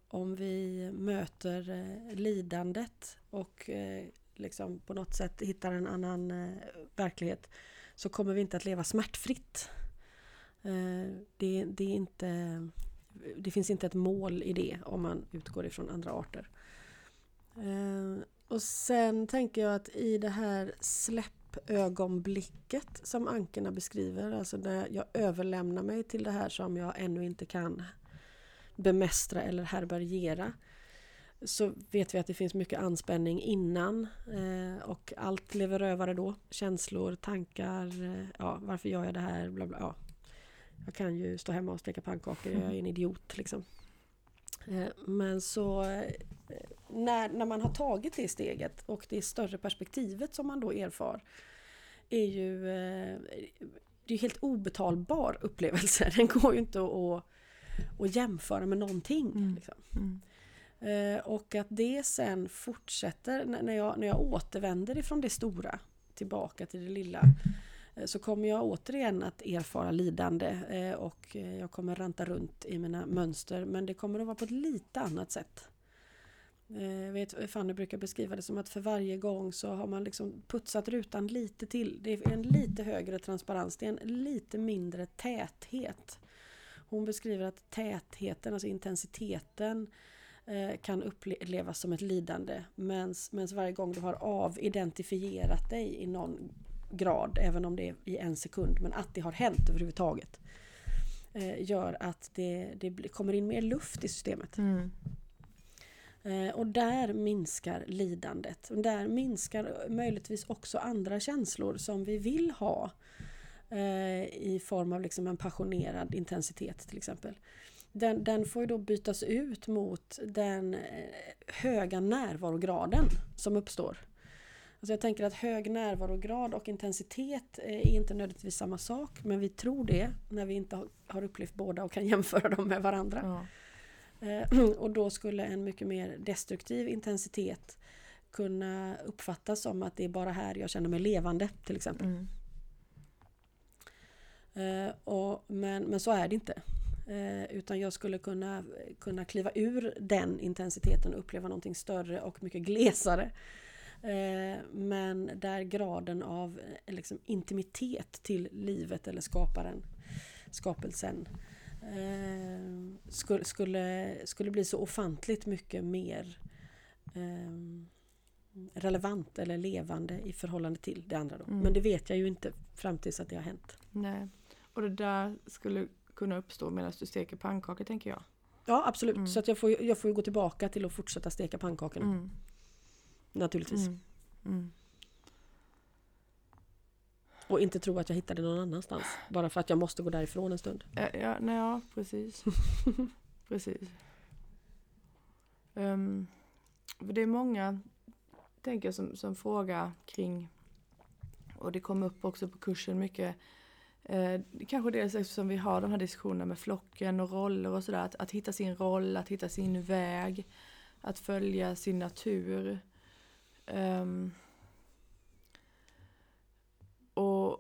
om vi möter eh, lidandet och eh, liksom på något sätt hittar en annan eh, verklighet så kommer vi inte att leva smärtfritt. Eh, det, det, är inte, det finns inte ett mål i det om man utgår ifrån andra arter. Eh, och sen tänker jag att i det här släppögonblicket som ankerna beskriver, alltså när jag överlämnar mig till det här som jag ännu inte kan bemästra eller härbärgera så vet vi att det finns mycket anspänning innan eh, och allt lever rövare då. Känslor, tankar, eh, ja, varför gör jag det här? Bla, bla, ja. Jag kan ju stå hemma och steka pannkakor, jag är en idiot liksom. Eh, men så eh, när, när man har tagit det steget och det större perspektivet som man då erfar är ju eh, det är helt obetalbar upplevelse. [LAUGHS] Den går ju inte att, att jämföra med någonting. Mm. Liksom. Mm. Och att det sen fortsätter när jag, när jag återvänder ifrån det stora tillbaka till det lilla Eh, så kommer jag återigen att erfara lidande eh, och eh, jag kommer ranta runt i mina mönster men det kommer att vara på ett lite annat sätt. Jag vet, Fanny brukar beskriva det som att för varje gång så har man liksom putsat rutan lite till. Det är en lite högre transparens, det är en lite mindre täthet. Hon beskriver att tätheten, alltså intensiteten kan upplevas som ett lidande medan varje gång du har avidentifierat dig i någon grad, även om det är i en sekund, men att det har hänt överhuvudtaget eh, gör att det, det kommer in mer luft i systemet. Mm. Eh, Och där minskar lidandet. Och där minskar möjligtvis också andra känslor som vi vill ha. eh, I form av liksom en passionerad intensitet till exempel. Den, den får då bytas ut mot den eh, höga närvarograden som uppstår. Alltså jag tänker att hög närvarograd och intensitet är inte nödvändigtvis samma sak men vi tror det när vi inte har- upplevt båda och kan [LAUGHS] jämföra dem med varandra. Ja. Eh, [CLEARS THROAT] Och då skulle en mycket mer destruktiv intensitet kunna uppfattas som att det är bara här jag känner mig levande till exempel. Mm. Eh, och, men, men så är det inte. Eh, utan jag skulle kunna, kunna kliva ur den intensiteten och uppleva någonting större och mycket glesare. Eh, men där graden av eh, liksom, intimitet till livet eller skaparen, skapelsen eh, skulle, skulle, skulle bli så ofantligt mycket mer relevant eller levande i förhållande till det andra. Då. Mm. Men det vet jag ju inte fram tills att det har hänt. Nej. Och det där skulle kunna uppstå medan du steker pannkakor tänker jag. Ja absolut, Mm. så att jag, får, jag får gå tillbaka till att fortsätta steka pannkakorna. Mm. Naturligtvis. Mm. Mm. Och inte tro att jag hittar det någon annanstans. Bara för att jag måste gå därifrån en stund. Ja, ja, nej, ja precis. [LAUGHS] precis. Um, det är många, tänker jag, som, som frågar kring, och det kom upp också på kursen mycket, eh, kanske dels eftersom vi har de här diskussionerna med flocken och roller och sådär, att, att hitta sin roll, att hitta sin väg, att följa sin natur. Ehm, och,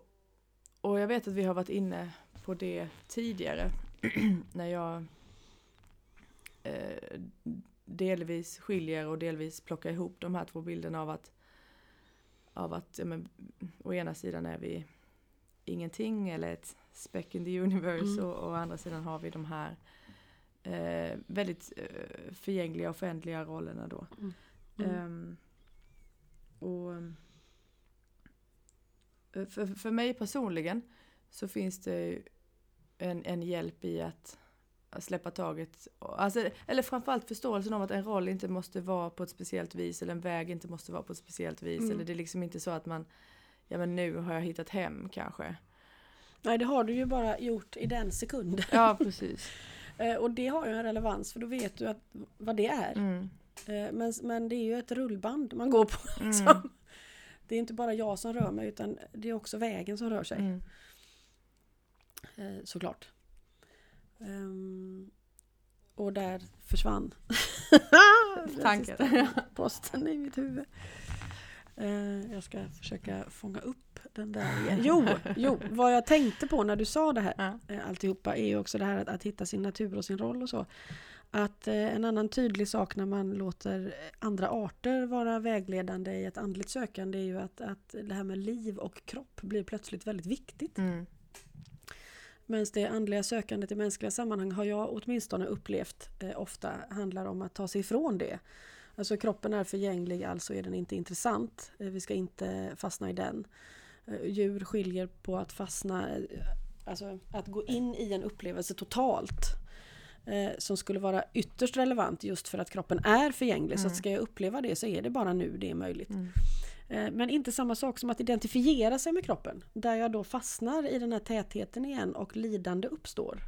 och jag vet att vi har varit inne på det tidigare [CLEARS THROAT] när jag eh, delvis skiljer och delvis plockar ihop de här två bilderna av att av att ja, men, å ena sidan är vi ingenting eller ett speck in the universe Mm. och å andra sidan har vi de här eh, väldigt eh, förgängliga offentliga rollerna då. Mm. Ehm, och eh, för, för mig personligen så finns det en, en hjälp i att släppa taget. Alltså, eller framförallt förståelsen av att en roll inte måste vara på ett speciellt vis eller en väg inte måste vara på ett speciellt vis. Mm. Eller det är liksom inte så att man, ja men nu har jag hittat hem kanske. Nej det har du ju bara gjort i den sekunden. Ja [LAUGHS] precis. Eh, och det har ju en relevans för då vet du att, vad det är. Mm. Eh, men, men det är ju ett rullband man går på. [LAUGHS] Mm. Liksom. Det är inte bara jag som rör mig utan det är också vägen som rör sig. Mm. Eh, såklart. Ehm, och där försvann [LAUGHS] Tanken. Posten i mitt huvud. Eh, jag ska försöka fånga upp den där igen. Jo, [LAUGHS] jo, vad jag tänkte på när du sa det här Ja. alltihopa är ju också det här att, att hitta sin natur och sin roll och så. Att eh, en annan tydlig sak när man låter andra arter vara vägledande i ett andligt sökande är ju att, att det här med liv och kropp blir plötsligt väldigt viktigt. Mm. Medan det andliga sökandet i mänskliga sammanhang har jag åtminstone upplevt eh, ofta handlar om att ta sig ifrån det. Alltså kroppen är förgänglig, alltså är den inte intressant. Eh, vi ska inte fastna i den. Eh, djur skiljer på att fastna, eh, alltså att gå in i en upplevelse totalt. Eh, som skulle vara ytterst relevant just för att kroppen är förgänglig. Så att ska jag uppleva det så är det bara nu det är möjligt. Mm. Eh, Men inte samma sak som att identifiera sig med kroppen. Där jag då fastnar i den här tätheten igen och lidande uppstår.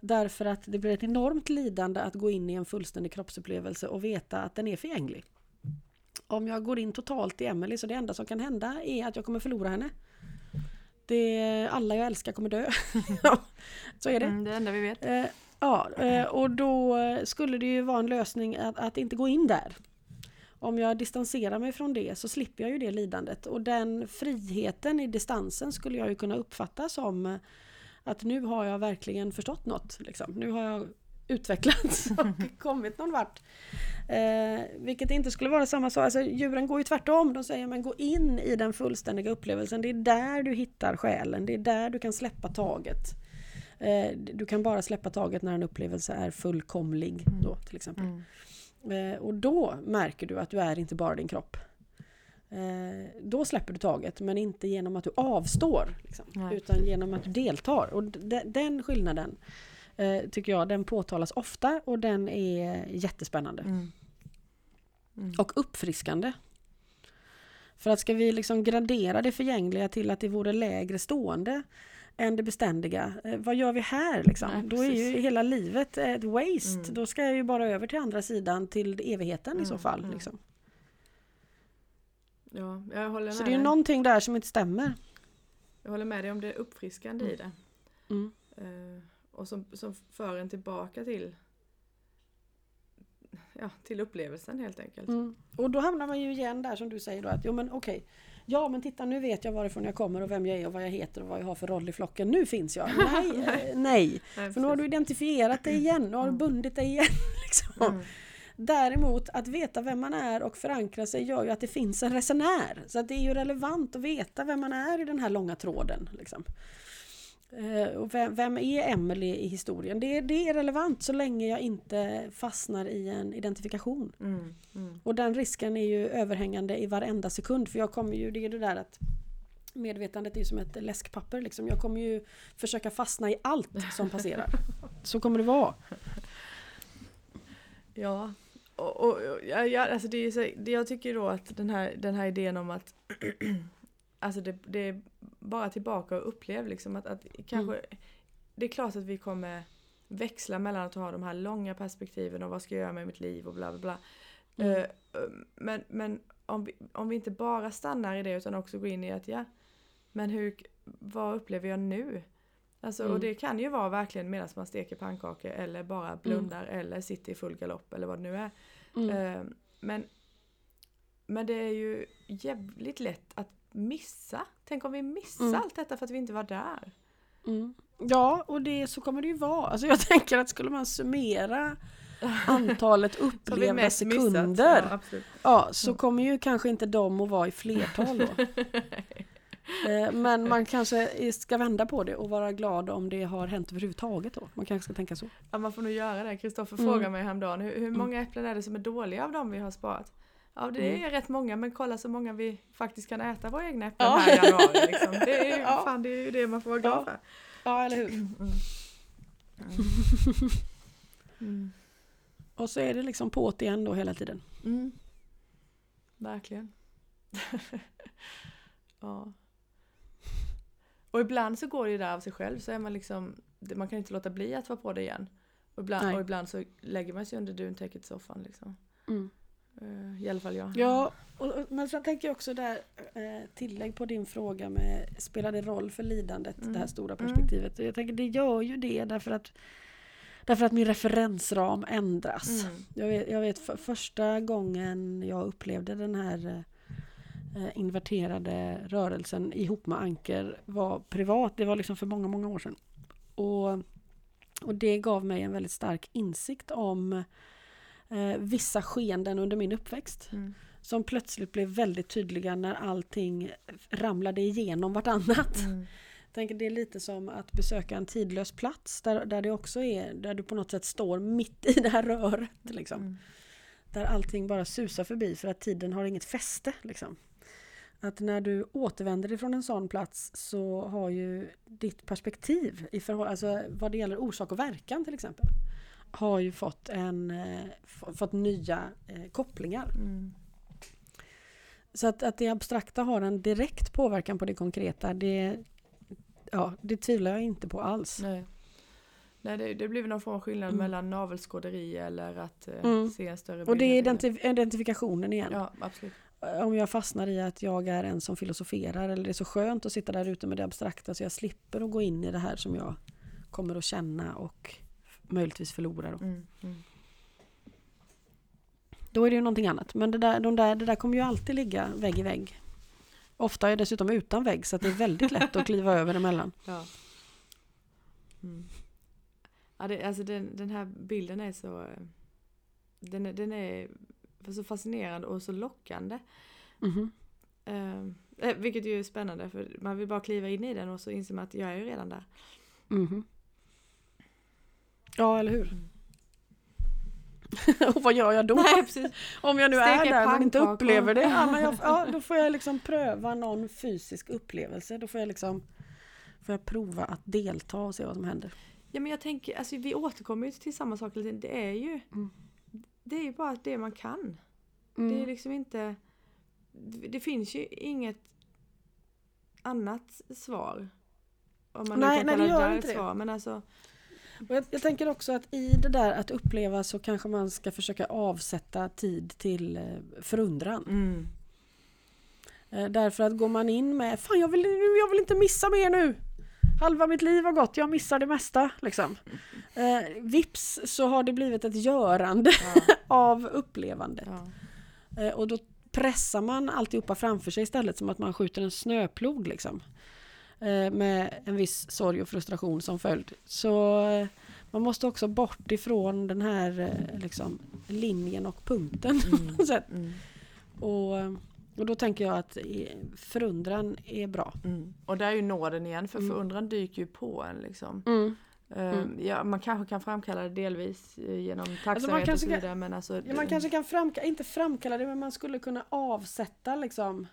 Därför att det blir ett enormt lidande att gå in i en fullständig kroppsupplevelse och veta att den är förgänglig. Om jag går in totalt i Emelie så det enda som kan hända är att jag kommer förlora henne. Det, alla jag älskar kommer dö. [LAUGHS] Så är det. Mm, det enda vi vet. Ja, eh, och då skulle det ju vara en lösning att, att inte gå in där. Om jag distanserar mig från det så slipper jag ju det lidandet. Och den friheten i distansen skulle jag ju kunna uppfatta som att nu har jag verkligen förstått något. Liksom. Nu har jag utvecklats [LAUGHS] och kommit någon vart. Eh, vilket inte skulle vara samma sak. Alltså, djuren går ju tvärtom. De säger men gå in i den fullständiga upplevelsen. Det är där du hittar själen. Det är där du kan släppa taget. Eh, du kan bara släppa taget när en upplevelse är fullkomlig. Då, till exempel. Mm. Eh, och då märker du att du är inte bara din kropp. Eh, då släpper du taget men inte genom att du avstår. Liksom, utan genom att du deltar. Och den skillnaden tycker jag den påtalas ofta och den är jättespännande. Mm. Mm. Och uppfriskande. För att ska vi liksom gradera det förgängliga till att det vore lägre stående än det beständiga. Eh, vad gör vi här liksom? Nej, Då är ju hela livet ett waste. Mm. Då ska jag ju bara över till andra sidan till evigheten i så Mm, fall. mm. Liksom. Ja, jag håller Så med det är ju dig. någonting där som inte stämmer. Jag håller med dig om det uppfriskande i det. Mm. Eh, och som, som för en tillbaka till ja, till upplevelsen helt enkelt. Mm. Och då hamnar man ju igen där som du säger då att jo men okej. Ja men titta nu vet jag varifrån jag kommer och vem jag är och vad jag heter och vad jag har för roll i flocken. Nu finns jag. [LAUGHS] Nej, eh, nej. Nej, För nu har du identifierat dig igen. Nu har du Mm. bundit dig igen. [LAUGHS] Liksom. Mm. Däremot att veta vem man är och förankra sig gör ju att det finns en resenär. Så att det är ju relevant att veta vem man är i den här långa tråden. Liksom. Eh, och vem, vem är Emily i historien? Det, det är relevant så länge jag inte fastnar i en identifikation. Mm. Mm. Och den risken är ju överhängande i varenda sekund. För jag kommer ju, det är det där att medvetandet är ju som ett läskpapper liksom. Jag kommer ju försöka fastna i allt som passerar. [LAUGHS] Så kommer det vara. Ja, och, och, ja, ja, alltså det är så, det jag tycker då att den här, den här idén om att [CLEARS THROAT] alltså det, det är bara tillbaka och upplev liksom att, att kanske det är klart att vi kommer växla mellan att ha de här långa perspektiven och vad ska jag göra med mitt liv och bla bla bla. Mm. Eh, men men om, vi, om vi inte bara stannar i det utan också går in i att ja, men hur, vad upplever jag nu? Alltså, Mm. Och det kan ju vara verkligen medan man steker pannkakor eller bara blundar eller sitter i full galopp eller vad det nu är. Mm. Eh, men, men det är ju jävligt lätt att missa. Tänk om vi missar Mm. allt detta för att vi inte var där. Mm. Ja, och det, så kommer det ju vara. Alltså jag [LAUGHS] tänker att skulle man summera antalet [LAUGHS] upplevda missat. sekunder. Ja. Ja, så kommer ju kanske inte de att vara i flertal då. [LAUGHS] Eh, Men man kanske ska vända på det och vara glad om det har hänt överhuvudtaget då. Man kanske ska tänka så. Ja, man får nog göra det. Kristoffer Mm. frågade mig häromdagen, hur, hur många äpplen är det som är dåliga av dem vi har sparat? Ja det är Mm. rätt många men kolla så många vi faktiskt kan äta våra egna äpplen Ja. här i januari. Liksom. Det, är [LAUGHS] ju, Ja. fan, det är ju det man får vara glad Ja. för. Ja, eller hur? Mm. [LAUGHS] Mm. Och så är det liksom på't igen då hela tiden. Mm. Verkligen. [LAUGHS] ja. Och ibland så går det ju där av sig själv så är man liksom Man kan inte låta bli att vara på det igen. Och ibland, och ibland så lägger man sig under duntäcket i soffan liksom. Mm. Eh, I alla fall jag. Ja, och, och, men sen tänker jag också där eh, tillägg på din fråga med spelar det roll för lidandet, Mm. det här stora Mm. perspektivet? Jag tänker det gör ju det därför att Därför att min referensram ändras. Mm. Jag vet, jag vet för, första gången jag upplevde den här eh, inverterade rörelsen ihop med Anker var privat. Det var liksom för många, många år sedan. Och, och det gav mig en väldigt stark insikt om eh, vissa skeenden under min uppväxt. Mm. Som plötsligt blev väldigt tydliga när allting ramlade igenom vartannat. Mm. Tänker det är lite som att besöka en tidlös plats där, där det också är, där du på något sätt står mitt i det här röret. Liksom. Mm. Där allting bara susar förbi för att tiden har inget fäste. Liksom. Att när du återvänder ifrån en sån plats så har ju ditt perspektiv i alltså vad det gäller orsak och verkan till exempel har ju fått, en, eh, fått nya eh, kopplingar. Mm. Så att, att det abstrakta har en direkt påverkan på det konkreta det, ja, det tvivlar jag inte på alls. Nej. Nej det, det blir väl någon form av skillnad Mm. mellan navelskåderi eller att eh, Mm. se en större Och det är bild. identif- identifikationen igen. Ja absolut. Om jag fastnar i att jag är en som filosoferar eller det är så skönt att sitta där ute med det abstrakta så jag slipper att gå in i det här som jag kommer att känna och möjligtvis förlora. Då, Mm. Mm. då är det ju någonting annat. Men det där, de där, det där kommer ju alltid ligga vägg i vägg. Ofta är jag dessutom utan vägg så det är väldigt lätt att kliva [LAUGHS] över emellan. Ja. Mm. ja det, alltså den, den här bilden är så den är, den är så fascinerande och så lockande. Mhm. Eh, eh, vilket ju är spännande för man vill bara kliva in i den och så inser man att jag är ju redan där. Mhm. Ja, eller hur? Mm. [LAUGHS] och vad gör jag då? Nej. Om jag nu Steka är där men inte upplever det. Ja, men jag, ja, [LAUGHS] då får jag liksom pröva någon fysisk upplevelse. Då får jag liksom får jag prova att delta och se vad som händer. Ja men jag tänker, alltså vi återkommer ju till samma sak. Det är ju Mm. Det är ju bara det man kan. Det är liksom inte Det det finns ju inget annat svar. Om man nu Nej, kan nej, kalla det gör där ett det. svar. Men alltså Och jag, jag tänker också att i det där att uppleva så kanske man ska försöka avsätta tid till eh, förundran. mm. Eh, därför att går man in med Fan jag vill, jag vill inte missa mer nu! Halva mitt liv har gått, jag missar det mesta. Liksom. Eh, vips så har det blivit ett görande Ja, [LAUGHS] av upplevandet. ja. Eh, och då pressar man alltihopa framför sig istället som att man skjuter en snöplog liksom. Eh, med en viss sorg och frustration som följd. Så eh, man måste också bort ifrån den här eh, liksom, linjen och punkten. [LAUGHS] på något sätt. Mm. Och, och då tänker jag att förundran är bra. Mm. Och där är ju nåden igen, för Mm. förundran dyker ju på en liksom. Mm. Eh, Ja, man kanske kan framkalla det delvis genom tacksamhet och kanske så kan- vidare men alltså Ja, man kanske kan framkalla, inte framkalla det, men man skulle kunna avsätta liksom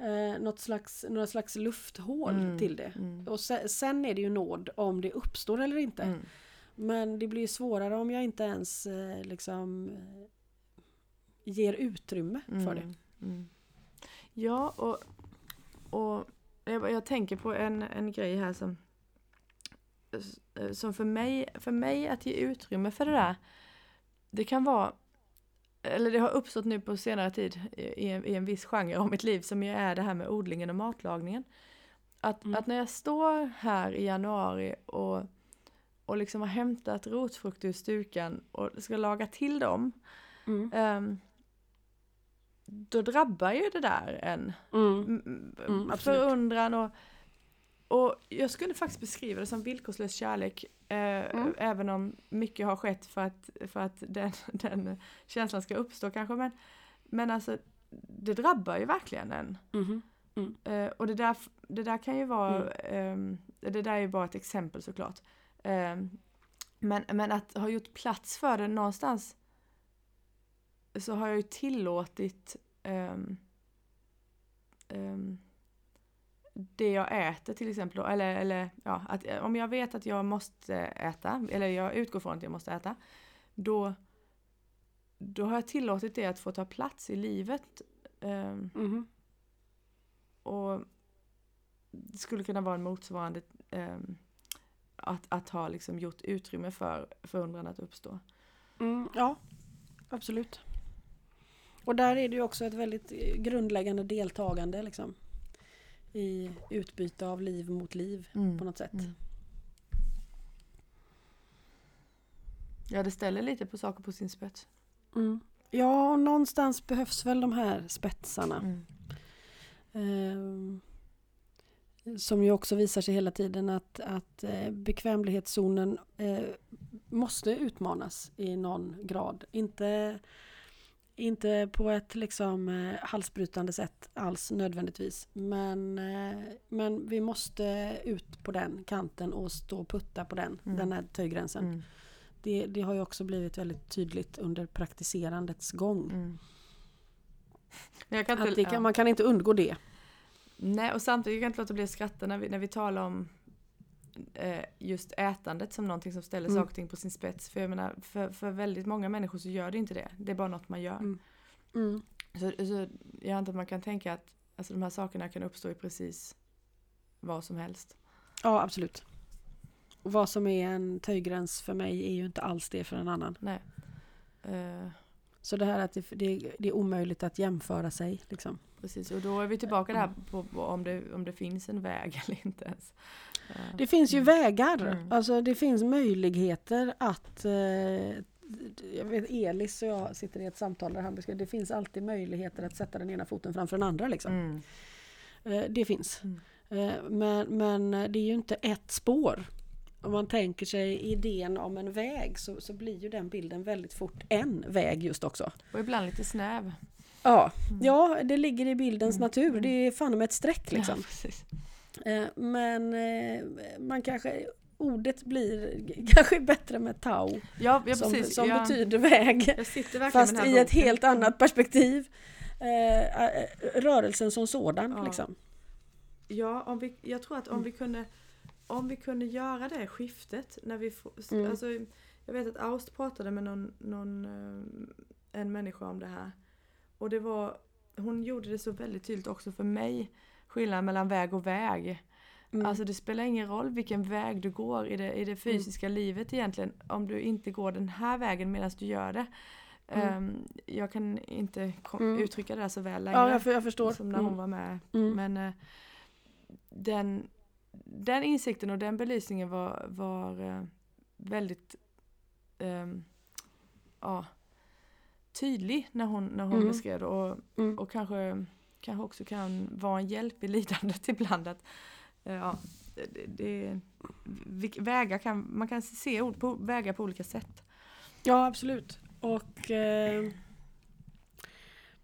eh, något slags, några slags lufthål Mm, till det. mm. Och se, sen är det ju nåd om det uppstår eller inte. Mm. Men det blir svårare om jag inte ens eh, liksom eh, ger utrymme för det. Mm, mm. Ja, och, och jag, jag tänker på en, en grej här som som för mig, för mig att ge utrymme för det där det kan vara eller det har uppstått nu på senare tid i, en- i en viss genre av mitt liv som ju är det här med odlingen och matlagningen. Att, Mm. att när jag står här i januari och, och liksom har hämtat rotfrukter ur stukan och ska laga till dem Mm. Ehm, då drabbar ju det där en Mm. Mm, förundran och, och jag skulle faktiskt beskriva det som villkorslös kärlek eh, Mm. även om mycket har skett för att, för att den, [LAUGHS] den känslan ska uppstå kanske men, men alltså det drabbar ju verkligen en. Mhm. Eh, och det där, det där kan ju vara, ehm, det där är ju bara ett exempel såklart. Ehm, men, men att ha gjort plats för det någonstans så har jag ju tillåtit ehm, ehm, det jag äter till exempel, eller, eller ja, att eh, om jag vet att jag måste äta, eller jag utgår från att jag måste äta, då, då har jag tillåtit det att få ta plats i livet. ehm, Mhm. och det skulle kunna vara en motsvarande ehm, att, att ha liksom gjort utrymme för förundran att uppstå. Mm, ja, absolut. Och där är det ju också ett väldigt eh, grundläggande deltagande liksom. I utbyte av liv mot liv på något sätt. Mm. Ja, det ställer lite på saker på sin spets. Mm. Ja, och någonstans behövs väl de här spetsarna. Mm. Ehm, som ju också visar sig hela tiden att, att eh, bekvämlighetszonen eh, måste utmanas i någon grad. Inte, inte på ett liksom eh, halsbrytande sätt alls nödvändigtvis. Men, eh, men vi måste ut på den kanten och stå och putta på den, Mm. den här töjgränsen. Mm. Det, det har ju också blivit väldigt tydligt under praktiserandets gång. Mm. Men kan inte, kan, ja. Man kan inte undgå det. Nej, och samtidigt kan jag inte låta bli att skratta när vi, när vi talar om eh, just ätandet som någonting som ställer Mm. saker och ting på sin spets. För jag menar, för, för väldigt många människor så gör det inte det. Det är bara något man gör. Mm. Mm. Så, så jag antar att man kan tänka att alltså, de här sakerna kan uppstå i precis vad som helst. Ja, absolut. Och vad som är en töjgräns för mig är ju inte alls det för en annan. Nej. Eh, Så det här att det, det, det är omöjligt att jämföra sig. Liksom. precis, och då är vi tillbaka där på, på om, det, om det finns en väg [LAUGHS] eller inte ens. Eh, Det finns ju vägar. Mm. Alltså det finns möjligheter att eh, jag vet Elis och jag sitter i ett samtal där han beskriver det finns alltid möjligheter att sätta den ena foten framför den andra. Liksom. mm. Eh, det finns. Mm. Eh, men, men det är ju inte ett spår. Om man tänker sig idén om en väg så, så blir ju den bilden väldigt fort en väg just också. Och ibland lite snäv. Ja, Mm. ja det ligger i bildens Mm. natur. Det är fan med ett streck liksom. Ja. Eh, Men eh, man kanske ordet blir kanske bättre med tau Ja, ja som, precis. som jag, betyder väg. Fast i ett helt annat perspektiv. Eh, rörelsen som sådan Ja. liksom. Ja, om vi, jag tror att om Mm. vi kunde om vi kunde göra det skiftet när vi får, Mm. alltså, jag vet att Aust pratade med någon, någon eh, en människa om det här. Och det var, hon gjorde det så väldigt tydligt också för mig, skillnaden mellan väg och väg. Mm. Alltså det spelar ingen roll vilken väg du går i det, i det fysiska livet egentligen, om du inte går den här vägen medan du gör det. Mm. Ehm, jag kan inte Mm. uttrycka det så väl längre. Ja, jag, jag förstår. som när Mm. hon var med. Mm. Men eh, den, den insikten och den belysningen var, var eh, väldigt ehm, ja, tydlig när hon, när hon Mm. beskrev det. Och, Mm. och kanske, kanske också kan vara en hjälp i lidandet [LAUGHS] ibland. Att, eh, ja, det, det, vägar kan, man kan se ord på, vägar på olika sätt. Ja, absolut. Och eh,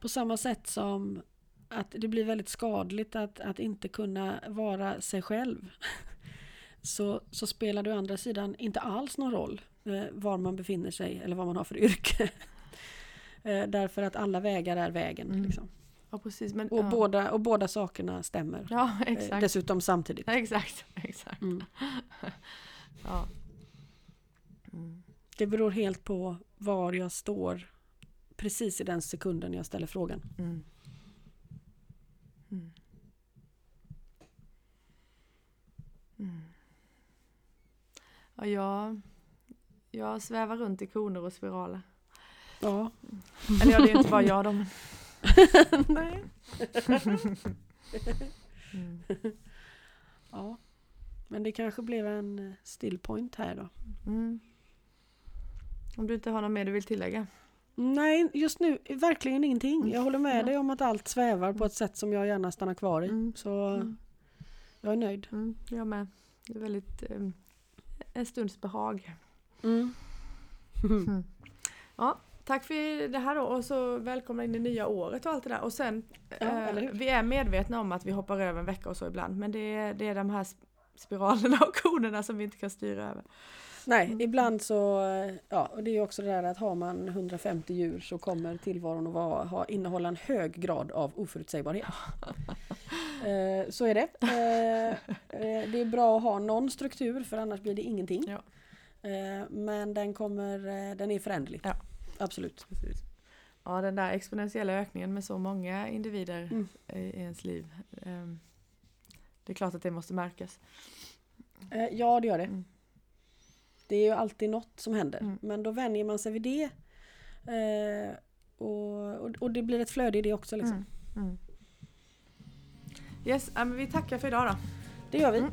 på samma sätt som att det blir väldigt skadligt att, att inte kunna vara sig själv. Så, så spelar det å andra sidan inte alls någon roll eh, var man befinner sig eller vad man har för yrke. [LAUGHS] eh, därför att alla vägar är vägen. Mm. Liksom. Ja, precis. Men, Och, ja. båda, och båda sakerna stämmer. Ja, [LAUGHS] Eh, dessutom samtidigt. [LAUGHS] Exakt, exakt. Mm. Ja. Mm. Det beror helt på var jag står precis i den sekunden jag ställer frågan. Mm. Mm. Ja, jag, jag svävar runt i koner och spiraler. Ja. Eller ja, det är inte bara jag då. Men... [LAUGHS] Nej. Mm. [LAUGHS] Ja. Men det kanske blev en eh, stillpoint här då. Mm. Om du inte har något mer du vill tillägga? Nej, just nu verkligen ingenting. Jag håller med Ja. dig om att allt svävar på ett sätt som jag gärna stannar kvar i. Mm. Så Mm. jag är nöjd. Mm, jag med. Det är väldigt eh, en stunds behag. Mm. Ja, tack för det här då och så välkomna in i nya året och allt det där. Och sen, eller eh, vi är medvetna om att vi hoppar över en vecka och så ibland. Men det är, det är de här sp- spiralerna och konerna som vi inte kan styra över. Nej, Mm. ibland så, ja, och det är ju också det där att har man 150 djur så kommer tillvaron att vara, ha, innehålla en hög grad av oförutsägbarhet. [LAUGHS] eh, så är det. Eh, eh, det är bra att ha någon struktur för annars blir det ingenting. Ja. Eh, men den kommer, eh, den är föränderlig. Ja. Absolut. Ja, den där exponentiella ökningen med så många individer Mm. i, ens liv. eh, det är klart att det måste märkas. Eh, ja, det gör det. Mm. Det är ju alltid något som händer. Mm. Men då vänjer man sig vid det. Eh, och, och, och det blir ett flöde i det också. Liksom. Mm. Mm. Yes, men vi tackar för idag då. Det gör vi. Mm.